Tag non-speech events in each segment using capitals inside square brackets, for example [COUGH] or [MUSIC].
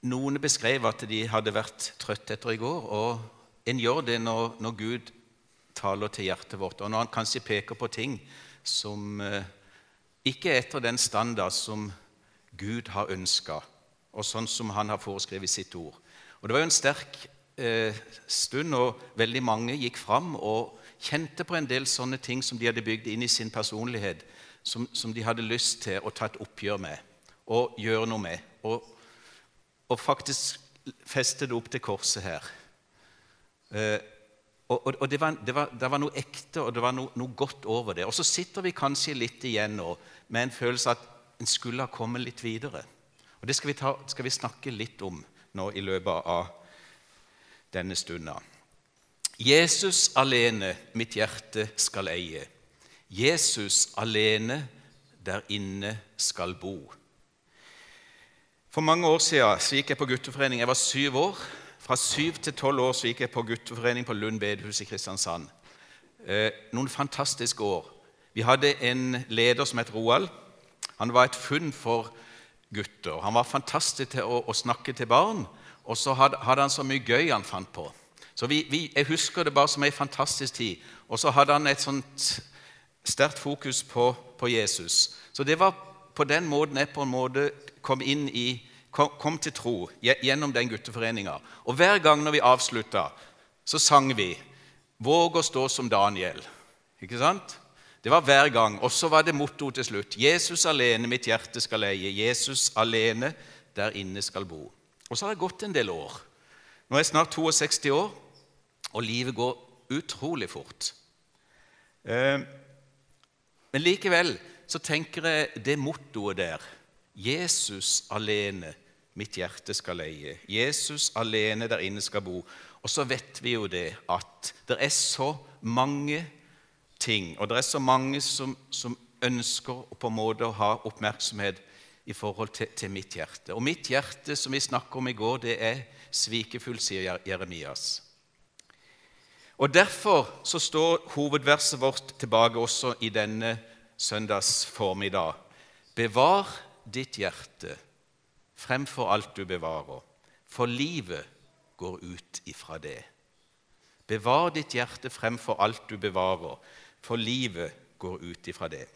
Noen beskrev at de hadde vært trøtte etter i går, og en gjør det når, når Gud taler til hjertet vårt, og når han kanskje peker på ting som eh, ikke er etter den standard som Gud har ønska, og sånn som han har foreskrevet sitt ord. Og Det var jo en sterk eh, stund, og veldig mange gikk fram og kjente på en del sånne ting som de hadde bygd inn i sin personlighet, som, som de hadde lyst til å ta et oppgjør med og gjøre noe med. Og og faktisk feste det opp til korset her. Eh, og, og, og det, var, det, var, det, var, noe ekte og det var noe, noe, godt over det. Og så sitter vi kanskje litt igjen nå med en følelse at en skulle ha kommet litt videre. Og Det skal vi, ta, skal vi snakke litt om nå i løpet av denne stunda. Jesus alene mitt hjerte skal eie. Jesus alene der inne skal bo. For mange år siden så gikk jeg på gutteforening. Jeg var syv år. Fra syv til tolv år så gikk jeg på gutteforening på Lund bedehus i Kristiansand. Eh, noen fantastiske år. Vi hadde en leder som het Roald. Han var et funn for gutter. Han var fantastisk til å, å snakke til barn, og så hadde, hadde, han så mye gøy han fant på. Så vi, vi, Jeg husker det bare som ei fantastisk tid. Og så hadde han et sånt sterkt fokus på, på Jesus. Så det var på den måten jeg på en måte kom, inn i, kom, kom til tro gjennom den gutteforeninga. Og hver gang når vi avslutta, så sang vi 'Våg å stå som Daniel'. Ikke sant? Det var hver gang. Og så var det motto til slutt. 'Jesus alene mitt hjerte skal eie'. 'Jesus alene der inne skal bo'. Og så har det gått en del år. Nå er jeg snart 62 år, og livet går utrolig fort. Eh, men likevel så tenker jeg det mottoet der Jesus alene mitt hjerte skal leie. Jesus alene der inne skal bo. Og så vet vi jo det at det er så mange ting, og det er så mange som, som ønsker på en måte å ha oppmerksomhet i forhold til, til, mitt hjerte. Og mitt hjerte, som vi snakket om i går, det er svikefullt, sier Jeremias. Og Derfor så står hovedverset vårt tilbake også i denne søndags formiddag. Bevar ditt hjerte fremfor alt du bevarer, for livet går ut ifra det. Bevar ditt hjerte fremfor alt du bevarer, for livet går ut ifra det.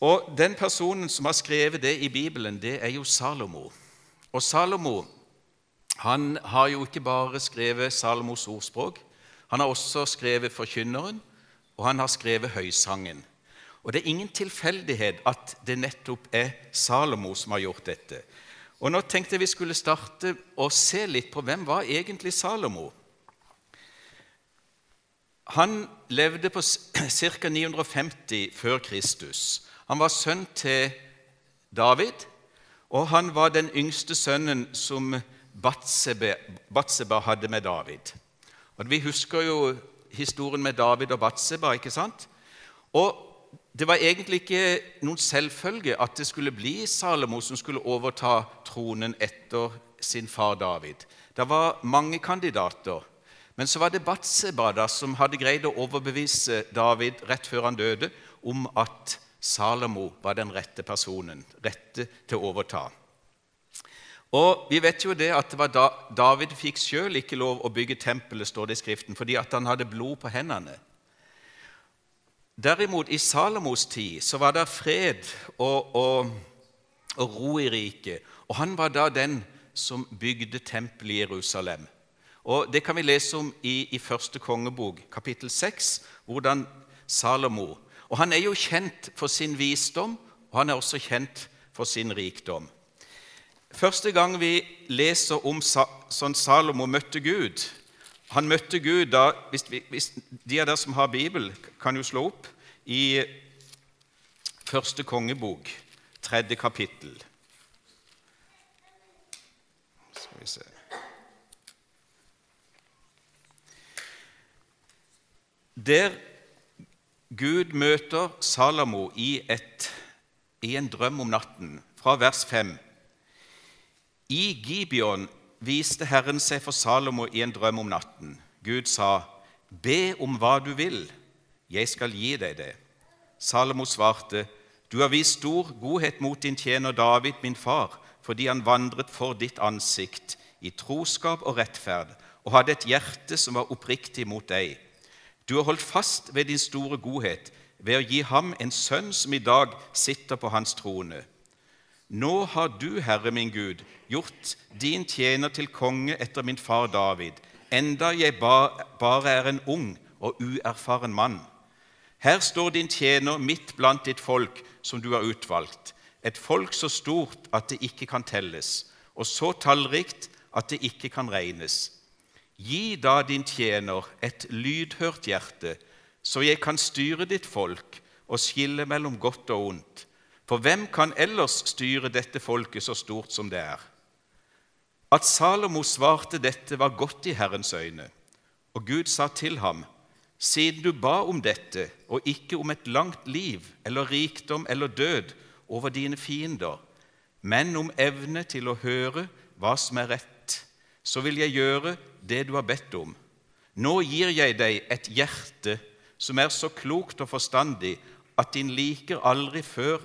Og Den personen som har skrevet det i Bibelen, det er jo Salomo. Og Salomo han har jo ikke bare skrevet Salomos ordspråk, han har også skrevet Forkynneren, og han har skrevet Høysangen. Og Det er ingen tilfeldighet at det nettopp er Salomo som har gjort dette. Og Nå tenkte jeg vi skulle starte å se litt på hvem var egentlig Salomo. Han levde på ca. [CLEARS THROAT] 950 før Kristus. Han var sønn til David, og han var den yngste sønnen som Batseba hadde med David. Og Vi husker jo historien med David og Batseba. ikke sant? Og det var egentlig ikke noen selvfølge at det skulle bli Salomo som skulle overta tronen etter sin far David. Det var mange kandidater. Men så var det Batseba som hadde greid å overbevise David rett før han døde, om at Salomo var den rette personen, rette til å overta. Og Vi vet jo det at det da, David fikk sjøl ikke lov å bygge tempelet, står det i Skriften, fordi at han hadde blod på hendene. Derimot, i Salomos tid så var det fred og, og, og ro i riket. Og han var da den som bygde tempelet i Jerusalem. Og Det kan vi lese om i, i første kongebok, kapittel 6, hvordan Salomo Og Han er jo kjent for sin visdom, og han er også kjent for sin rikdom. Første gang vi leser om sånn Salomo møtte Gud, han møtte Gud da hvis, hvis De av dere som har Bibel, kan jo slå opp i første kongebok, tredje kapittel. Skal vi se Der Gud møter Salamo i, et, i en drøm om natten, fra vers 5. I Gibeon viste Herren seg for Salomo i en drøm om natten. Gud sa, 'Be om hva du vil, jeg skal gi deg det.' Salomo svarte, 'Du har vist stor godhet mot din tjener David, min far, fordi han vandret for ditt ansikt i troskap og rettferd og hadde et hjerte som var oppriktig mot deg. Du har holdt fast ved din store godhet ved å gi ham en sønn som i dag sitter på hans trone. Nå har du, Herre min Gud, gjort din tjener til konge etter min far David, enda jeg bare er en ung og uerfaren mann. Her står din tjener midt blant ditt folk som du har utvalgt, et folk så stort at det ikke kan telles, og så tallrikt at det ikke kan regnes. Gi da din tjener et lydhørt hjerte, så jeg kan styre ditt folk og skille mellom godt og ondt. For hvem kan ellers styre dette folket så stort som det er? At Salomo svarte dette, var godt i Herrens øyne. Og Gud sa til ham, siden du ba om dette, og ikke om et langt liv eller rikdom eller død over dine fiender, men om evne til å høre hva som er rett, så vil jeg gjøre det du har bedt om. Nå gir jeg deg et hjerte som er så klokt og forstandig at din liker aldri før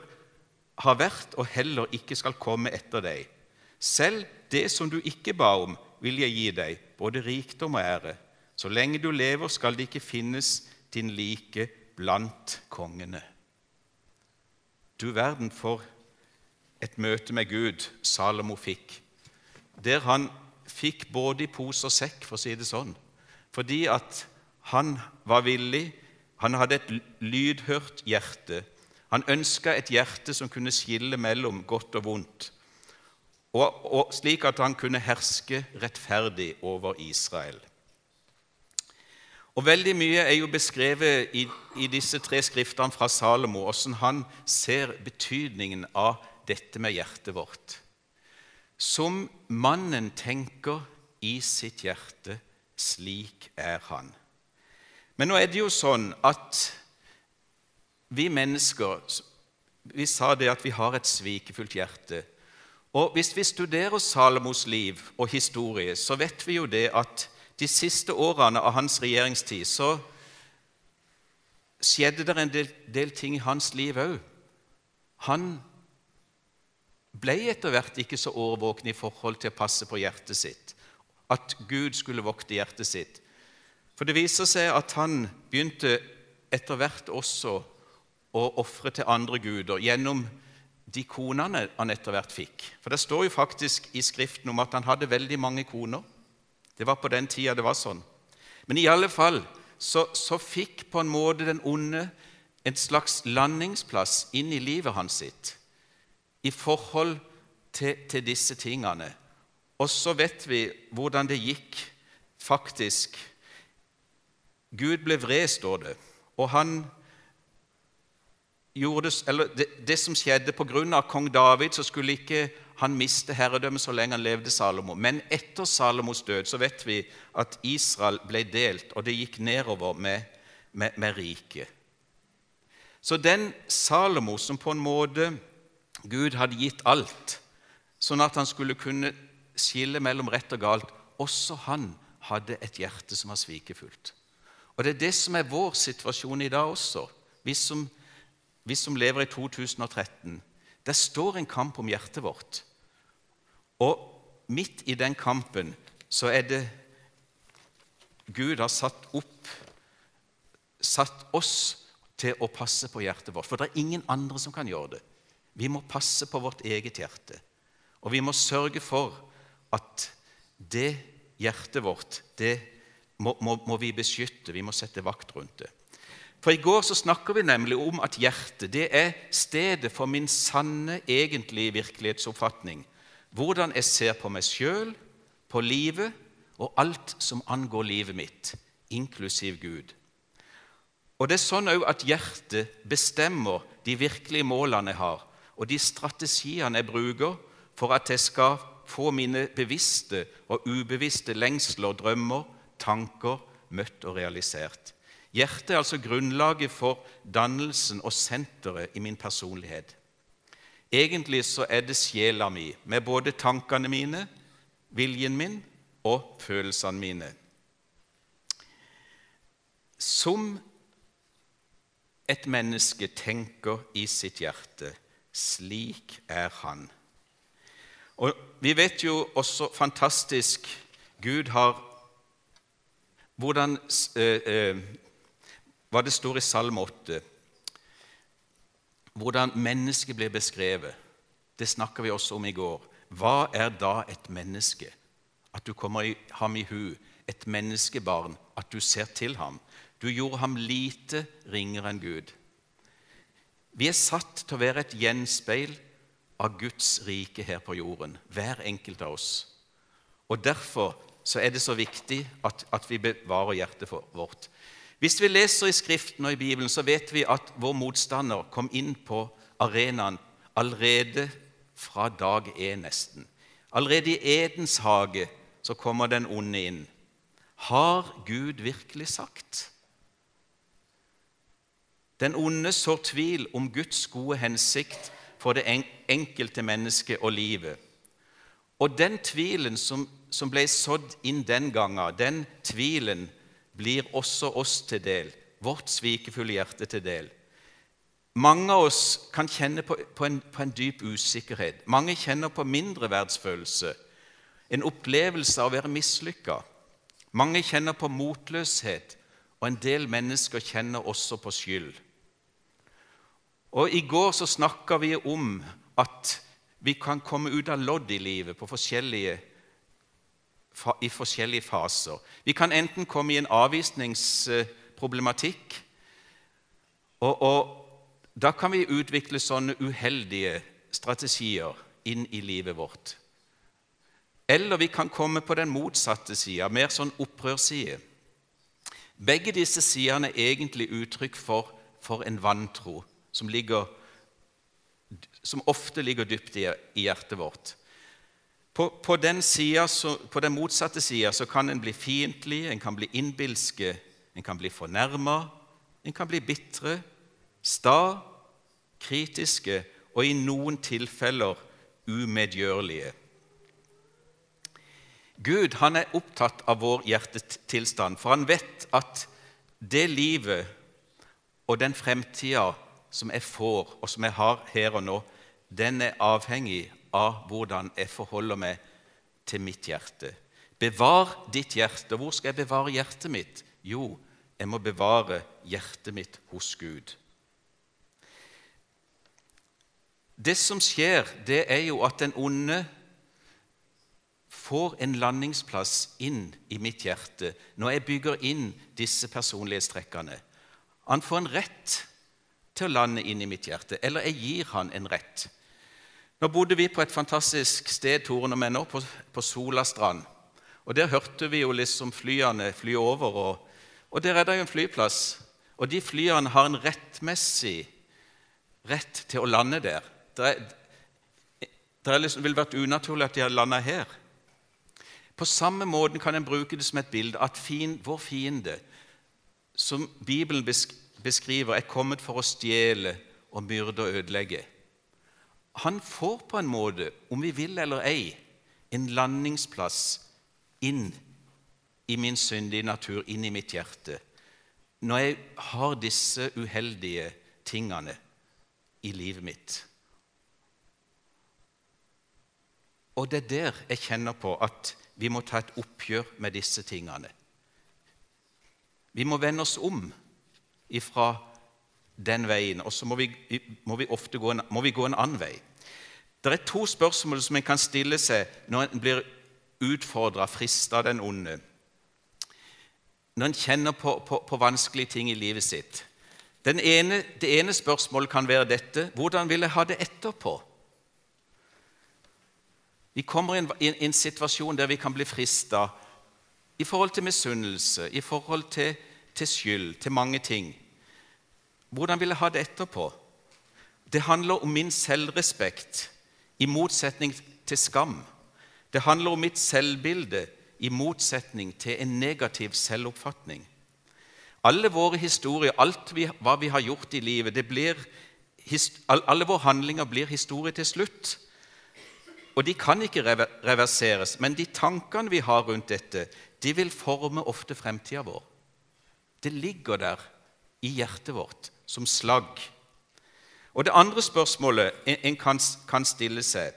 har vært og heller ikke skal komme etter deg. Selv det som du ikke ba om, vil jeg gi deg, både rikdom og ære. Så lenge du lever, skal det ikke finnes din like blant kongene. Du verden for et møte med Gud Salomo fikk, der han fikk både i pose og sekk, for å si det sånn, fordi at han var villig, han hadde et lydhørt hjerte. Han ønska et hjerte som kunne skille mellom godt og vondt, og, og slik at han kunne herske rettferdig over Israel. Og Veldig mye er jo beskrevet i, i disse tre skriftene fra Salomo, hvordan han ser betydningen av dette med hjertet vårt. Som mannen tenker i sitt hjerte, slik er han. Men nå er det jo sånn at vi mennesker Vi sa det at vi har et svikefullt hjerte. Og Hvis vi studerer Salomos liv og historie, så vet vi jo det at de siste årene av hans regjeringstid så skjedde det en del, del ting i hans liv òg. Han ble etter hvert ikke så årvåken i forhold til å passe på hjertet sitt, at Gud skulle vokte hjertet sitt. For det viser seg at han begynte etter hvert også å ofre til andre guder gjennom de konene han etter hvert fikk. For det står jo faktisk i Skriften om at han hadde veldig mange koner. Det var på den tida det var sånn. Men i alle fall så, så fikk på en måte den onde en slags landingsplass inn i livet hans sitt i forhold til, til disse tingene. Og så vet vi hvordan det gikk faktisk. Gud ble vred, står det, og han gjorde eller det, det som skjedde av kong David, så skulle ikke han mistet herredømmet så lenge han levde Salomo. Men etter Salomos død så vet vi at Israel ble delt, og det gikk nedover med, med, med riket. Så den Salomo som på en måte Gud hadde gitt alt, sånn at han skulle kunne skille mellom rett og galt. Også han hadde et hjerte som var svikefullt. Og Det er det som er vår situasjon i dag også, vi som, vi som lever i 2013. Det står en kamp om hjertet vårt. Og midt i den kampen så er det Gud har satt opp satt oss til å passe på hjertet vårt. For det er ingen andre som kan gjøre det. Vi må passe på vårt eget hjerte. Og vi må sørge for at det hjertet vårt, det må, må, må vi beskytte. Vi må sette vakt rundt det. For I går så snakker vi nemlig om at hjertet det er stedet for min sanne, egentlige virkelighetsoppfatning. Hvordan jeg ser på meg sjøl, på livet og alt som angår livet mitt, inklusiv Gud. Og det er sånn òg at hjertet bestemmer de virkelige målene jeg har, og de strategiene jeg bruker for at jeg skal få mine bevisste og ubevisste lengsler, drømmer, tanker møtt og realisert. Hjertet er altså grunnlaget for dannelsen og senteret i min personlighet. Egentlig så er det sjela mi, med både tankene mine, viljen min og følelsene mine. Som et menneske tenker i sitt hjerte, slik er han. Og Vi vet jo også fantastisk Gud har hvordan, eh, eh, Hva det står i Salme 8 Hvordan mennesket blir beskrevet. Det snakka vi også om i går. Hva er da et menneske? At du kommer i ham i hu. Et menneskebarn. At du ser til ham. Du gjorde ham lite ringere enn Gud. Vi er satt til å være et gjenspeil av Guds rike her på jorden, hver enkelt av oss. Og Derfor så er det så viktig at, at vi bevarer hjertet vårt. Hvis vi leser i Skriften og i Bibelen, så vet vi at vår motstander kom inn på arenaen allerede fra dag én, nesten. Allerede i Edens hage så kommer den onde inn. Har Gud virkelig sagt? Den onde sår tvil om Guds gode hensikt for det enkelte mennesket og livet. Og den tvilen som, som ble sådd inn den gangen, den tvilen blir også oss til del, vårt svikefulle hjerte til del. Mange av oss kan kjenne på, på, en, på en, dyp usikkerhet. Mange kjenner på mindreverdsfølelse, en opplevelse av å være mislykka. Mange kjenner på motløshet, og en del mennesker kjenner også på skyld. Og I går så snakka vi om at vi kan komme ut av lodd i livet på forskjellige, i forskjellige faser. Vi kan enten komme i en avvisningsproblematikk, og, og da kan vi utvikle sånne uheldige strategier inn i livet vårt. Eller vi kan komme på den motsatte sida, mer sånn opprørsside. Begge disse sidene er egentlig uttrykk for, for en vantro som, ligger, som ofte ligger dypt i, hjertet vårt. På, på, den, siden, så, på den, motsatte sida kan en bli fiendtlig, en kan bli innbilske, en kan bli fornærma, en kan bli bitre, sta, kritiske og i noen tilfeller umedgjørlige. Gud han er opptatt av vår hjertetilstand, for han vet at det livet og den fremtida som jeg får, og som jeg har her og nå, den er avhengig av hvordan jeg forholder meg til mitt hjerte. Bevar ditt hjerte. Hvor skal jeg bevare hjertet mitt? Jo, jeg må bevare hjertet mitt hos Gud. Det som skjer, det er jo at den onde får en landingsplass inn i mitt hjerte når jeg bygger inn disse personlighetstrekkene. Han får en rett til å lande inn i mitt hjerte, eller jeg gir han en rett. Nå bodde vi på et fantastisk sted Toren og Menner, på, på Solastrand. Og Der hørte vi jo liksom flyene fly over, og, og der er det jo en flyplass. Og de flyene har en rettmessig rett til å lande der. Det, er, det liksom, ville vært unaturlig at de hadde landa her. På samme måte kan en bruke det som et bilde at fin, vår fiende, som Bibelen beskriver, er kommet for å stjele og myrde og ødelegge. Han får på en måte, om vi vil eller ei, en landingsplass inn i min syndige natur, inn i mitt hjerte, når jeg har disse uheldige tingene i livet mitt. Og det er der jeg kjenner på at vi må ta et oppgjør med disse tingene. Vi må vende oss om ifra den veien, og så må vi, må vi ofte gå en, vi gå en annen vei. Det er to spørsmål som en kan stille seg når en blir utfordra, frista av den onde. Når en kjenner på, på, på, vanskelige ting i livet sitt. Ene, det ene spørsmålet kan være dette hvordan vil jeg ha det etterpå? Vi kommer i en, i en situasjon der vi kan bli frista i forhold til misunnelse, i forhold til til skyld, til mange ting. Hvordan vil jeg ha det etterpå? Det handler om min selvrespekt i motsetning til skam. Det handler om mitt selvbilde i motsetning til en negativ selvoppfatning. Alle våre historier, alt vi, hva vi har gjort i livet, blir, alle våre handlinger blir historie til slutt. Og de kan ikke reverseres, men de tankene vi har rundt dette, de vil forme ofte fremtida vår. Det ligger der i hjertet vårt som slagg. Og Det andre spørsmålet en kan, stille seg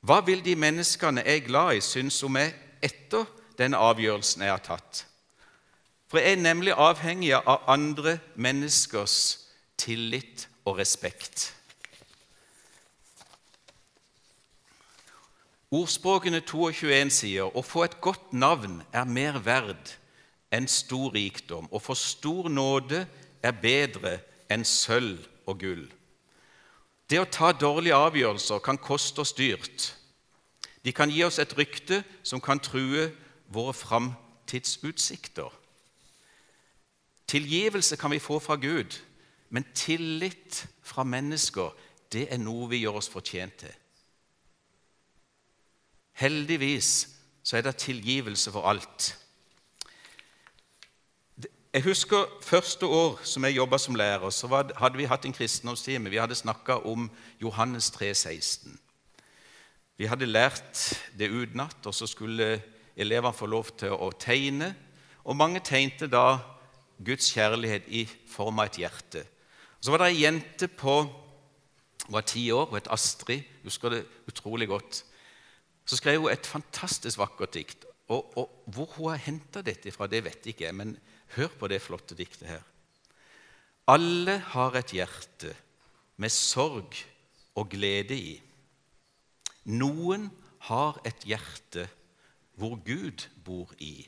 Hva vil de menneskene jeg er glad i, synes om meg etter denne avgjørelsen jeg har tatt? For jeg er nemlig avhengig av andre menneskers tillit og respekt. Ordspråkene 22 sier å få et godt navn er mer verd enn stor rikdom, og for stor nåde er bedre enn sølv og gull. Det å ta dårlige avgjørelser kan koste oss dyrt. De kan gi oss et rykte som kan true våre framtidsutsikter. Tilgivelse kan vi få fra Gud, men tillit fra mennesker det er noe vi gjør oss fortjent til. Heldigvis så er det tilgivelse for alt. Jeg husker første år som jeg jobba som lærer, så hadde vi hatt en kristendomstime. Vi hadde snakka om Johannes 3, 16. Vi hadde lært det utenat, og så skulle elevene få lov til å tegne. Og mange tegnte da Guds kjærlighet i form av et hjerte. Så var det ei jente på hun var ti år, hun het Astrid, husker det utrolig godt. Så skrev hun et fantastisk vakkert dikt. Og, og Hvor hun har henta dette fra, det vet ikke jeg, men hør på det flotte diktet her. Alle har et hjerte med sorg og glede i. Noen har et hjerte hvor Gud bor i.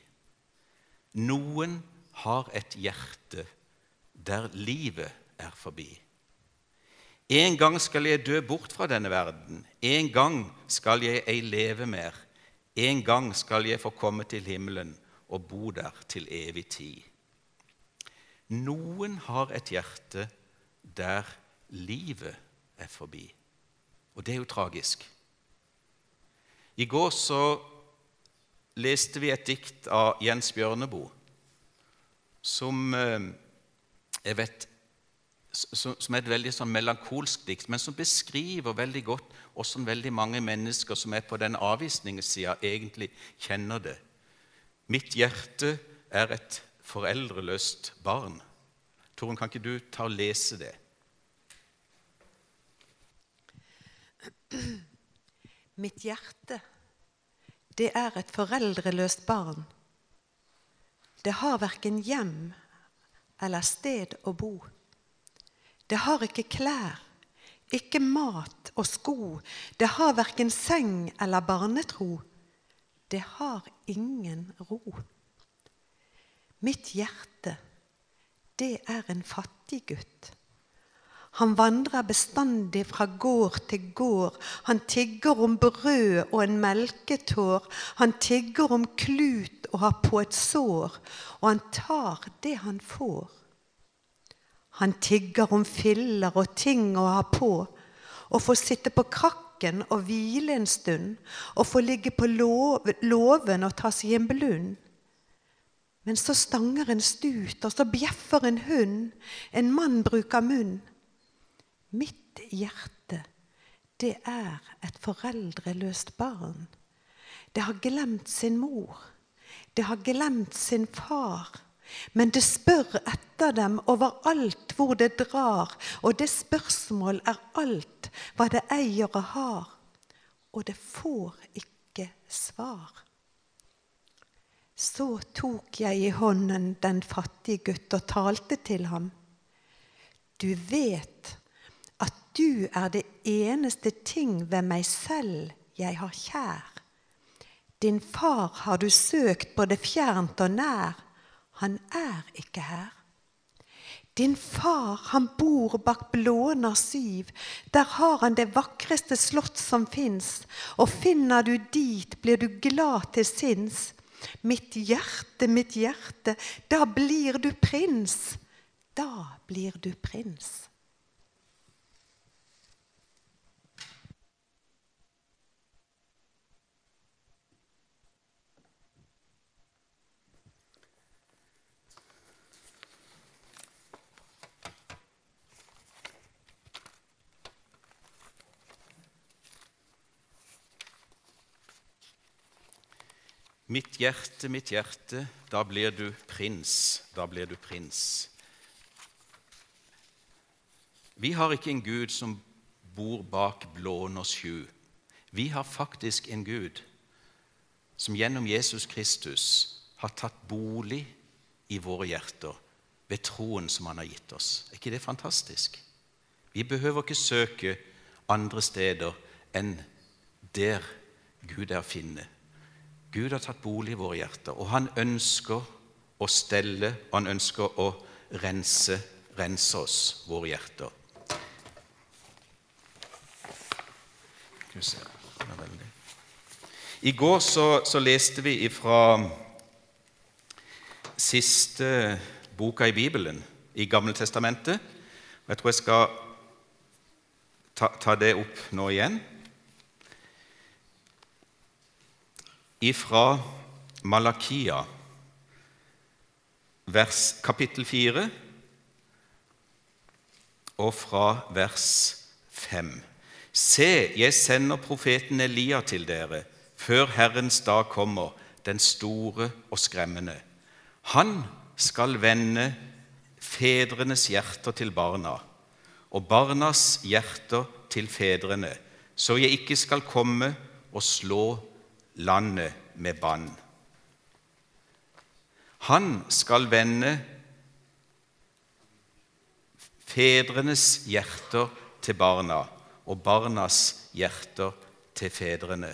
Noen har et hjerte der livet er forbi. En gang skal jeg dø bort fra denne verden. En gang skal jeg ei leve mer. En gang skal jeg få komme til himmelen og bo der til evig tid. Noen har et hjerte der livet er forbi. Og det er jo tragisk. I går så leste vi et dikt av Jens Bjørneboe som eh, som er et veldig sånn melankolsk dikt, men som beskriver veldig godt hvordan veldig mange mennesker som er på den avvisningssida, egentlig kjenner det. Mitt hjerte er et foreldreløst barn. Torunn, kan ikke du ta og lese det? Mitt hjerte, det er et foreldreløst barn. Det har verken hjem eller sted å bo. Det har ikke klær, ikke mat og sko. Det har verken seng eller barnetro. Det har ingen ro. Mitt hjerte, det er en fattig gutt. Han vandrer bestandig fra gård til gård. Han tigger om brød og en melketår. Han tigger om klut og har på et sår, og han tar det han får. Han tigger om filler og ting å ha på, og får sitte på krakken og hvile en stund, og få ligge på låven og ta seg en blund. Men så stanger en stut, og så bjeffer en hund, en mann bruker munn. Mitt hjerte, det er et foreldreløst barn. Det har glemt sin mor. Det har glemt sin far. Men det spør etter dem overalt hvor det drar, og det spørsmål er alt hva det eier og har. Og det får ikke svar. Så tok jeg i hånden den fattige gutt og talte til ham. Du vet at du er det eneste ting ved meg selv jeg har kjær. Din far har du søkt både fjernt og nær han er ikke her. Din far, han bor bak blåner syv. Der har han det vakreste slott som fins. Og finner du dit, blir du glad til sinns. Mitt hjerte, mitt hjerte, da blir du prins. Da blir du prins. Mitt hjerte, mitt hjerte, da blir du prins, da blir du prins. Vi har ikke en Gud som bor bak blåner sju. Vi har faktisk en Gud som gjennom Jesus Kristus har tatt bolig i våre hjerter ved troen som han har gitt oss. Er ikke det fantastisk? Vi behøver ikke søke andre steder enn der Gud er å finne. Gud har tatt bolig i våre hjerter, og han ønsker å stelle, og han ønsker å rense, rense oss, våre hjerter. I går så, så leste vi fra siste boka i Bibelen, i Gammeltestamentet. Jeg tror jeg skal ta, ta det opp nå igjen. Ifra Malakia, vers, kapittel 4, og fra vers 5. Se, jeg sender profeten Elia til dere før Herrens dag kommer, den store og skremmende. Han skal vende fedrenes hjerter til barna og barnas hjerter til fedrene, så jeg ikke skal komme og slå landet med bann. Han skal vende fedrenes hjerter til barna og barnas hjerter til fedrene.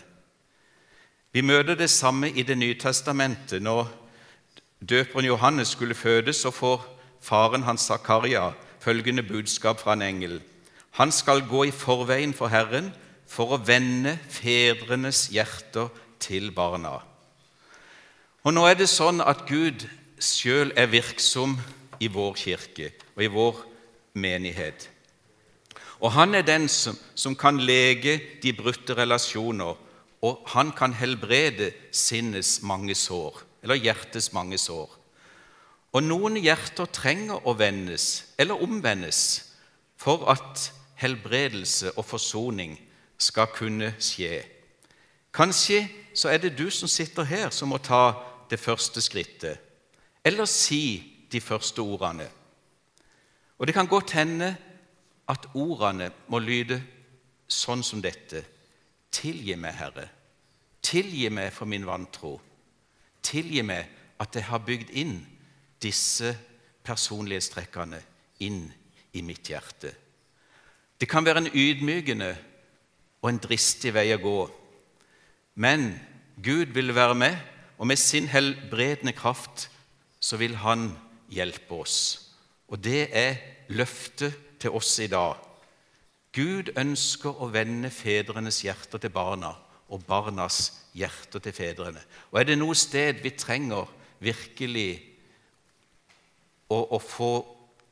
Vi møter det samme i Det nye testamentet. Når døperen Johannes skulle fødes, så får faren hans Zakaria følgende budskap fra en engel. Han skal gå i forveien for Herren for å vende fedrenes hjerter til barna. Og Nå er det sånn at Gud sjøl er virksom i vår kirke og i vår menighet. Og han er den som, som kan lege de brutte relasjoner og han kan helbrede sinnets mange sår, eller hjertets mange sår. Og noen hjerter trenger å vendes eller omvendes for at helbredelse og forsoning skal kunne skje. Kanskje så er det du som sitter her, som må ta det første skrittet, eller si de første ordene. Og det kan godt hende at ordene må lyde sånn som dette. Tilgi meg, Herre. Tilgi meg for min vantro. Tilgi meg at jeg har bygd inn disse personlighetstrekkene inn i mitt hjerte. Det kan være en ydmykende og en dristig vei å gå, men Gud vil være med, og med sin helbredende kraft så vil Han hjelpe oss. Og det er løftet til oss i dag. Gud ønsker å vende fedrenes hjerter til barna og barnas hjerter til fedrene. Og er det noe sted vi trenger virkelig å, å få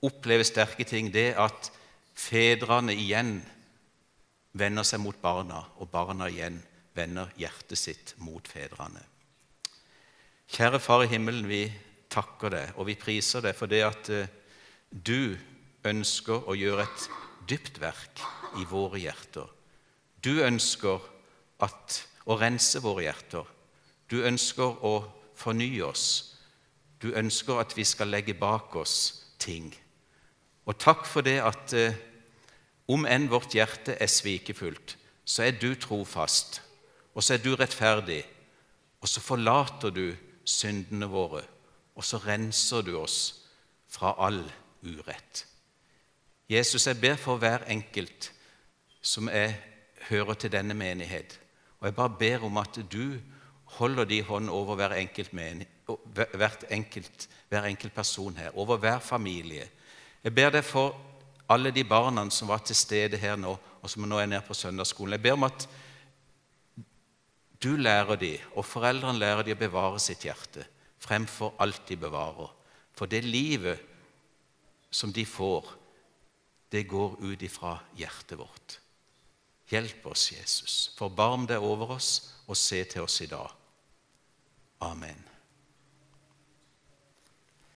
oppleve sterke ting, det er at fedrene igjen vender seg mot barna, og barna igjen vender hjertet sitt mot fedrene. Kjære Far i himmelen, vi takker deg, og vi priser deg for det at eh, du ønsker å gjøre et dypt verk i våre hjerter. Du ønsker at, å rense våre hjerter. Du ønsker å fornye oss. Du ønsker at vi skal legge bak oss ting. Og takk for det at eh, om enn vårt hjerte er svikefullt, så er du trofast, og så er du rettferdig, og så forlater du syndene våre, og så renser du oss fra all urett. Jesus, jeg ber for hver enkelt som jeg hører til denne menighet. Og jeg bare ber om at du holder de hånd over hver enkelt, hvert enkelt, hver enkelt person her, over hver familie. Jeg ber deg for alle de barna som var til stede her nå, og som nå er nede på søndagsskolen. Jeg ber om at du lærer dem, og foreldrene lærer dem å bevare sitt hjerte fremfor alt de bevarer. For det livet som de får, det går ut ifra hjertet vårt. Hjelp oss, Jesus. Forbarm deg over oss og se til oss i dag. Amen.